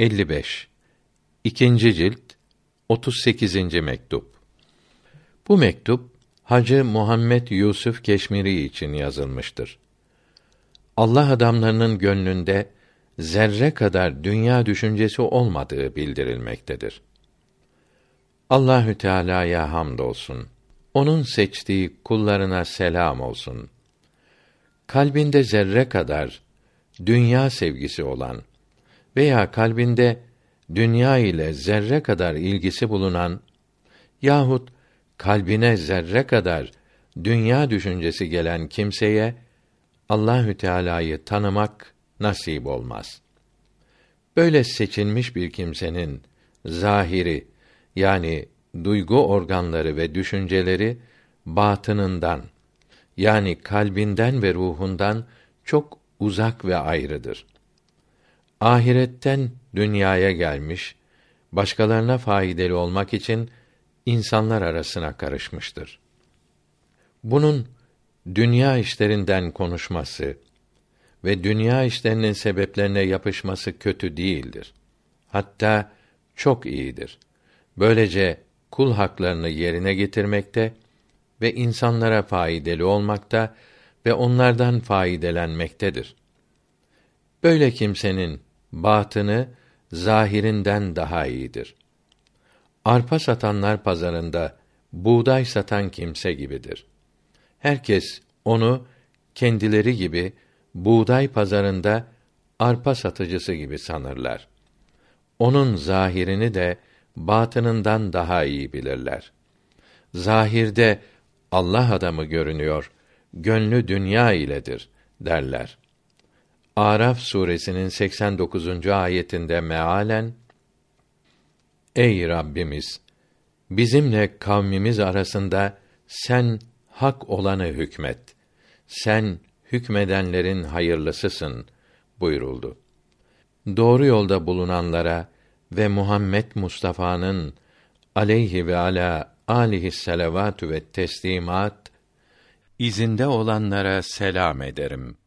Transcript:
55 İkinci cilt 38. mektup. Bu mektup Hacı Muhammed Yusuf Keşmiri için yazılmıştır. Allah adamlarının gönlünde zerre kadar dünya düşüncesi olmadığı bildirilmektedir. Allahü Teala'ya hamdolsun. Onun seçtiği kullarına selam olsun. Kalbinde zerre kadar dünya sevgisi olan veya kalbinde dünya ile zerre kadar ilgisi bulunan yahut kalbine zerre kadar dünya düşüncesi gelen kimseye Allahü Teala'yı tanımak nasip olmaz. Böyle seçilmiş bir kimsenin zahiri yani duygu organları ve düşünceleri batınından yani kalbinden ve ruhundan çok uzak ve ayrıdır. Ahiretten dünyaya gelmiş, başkalarına faydalı olmak için insanlar arasına karışmıştır. Bunun dünya işlerinden konuşması ve dünya işlerinin sebeplerine yapışması kötü değildir. Hatta çok iyidir. Böylece kul haklarını yerine getirmekte ve insanlara faydalı olmakta ve onlardan faydelenmektedir. Böyle kimsenin batını zahirinden daha iyidir. Arpa satanlar pazarında buğday satan kimse gibidir. Herkes onu kendileri gibi buğday pazarında arpa satıcısı gibi sanırlar. Onun zahirini de batınından daha iyi bilirler. Zahirde Allah adamı görünüyor, gönlü dünya iledir derler. Araf suresinin 89. ayetinde mealen Ey Rabbimiz bizimle kavmimiz arasında sen hak olanı hükmet. Sen hükmedenlerin hayırlısısın buyuruldu. Doğru yolda bulunanlara ve Muhammed Mustafa'nın aleyhi ve ala alihi selavatü ve teslimat izinde olanlara selam ederim.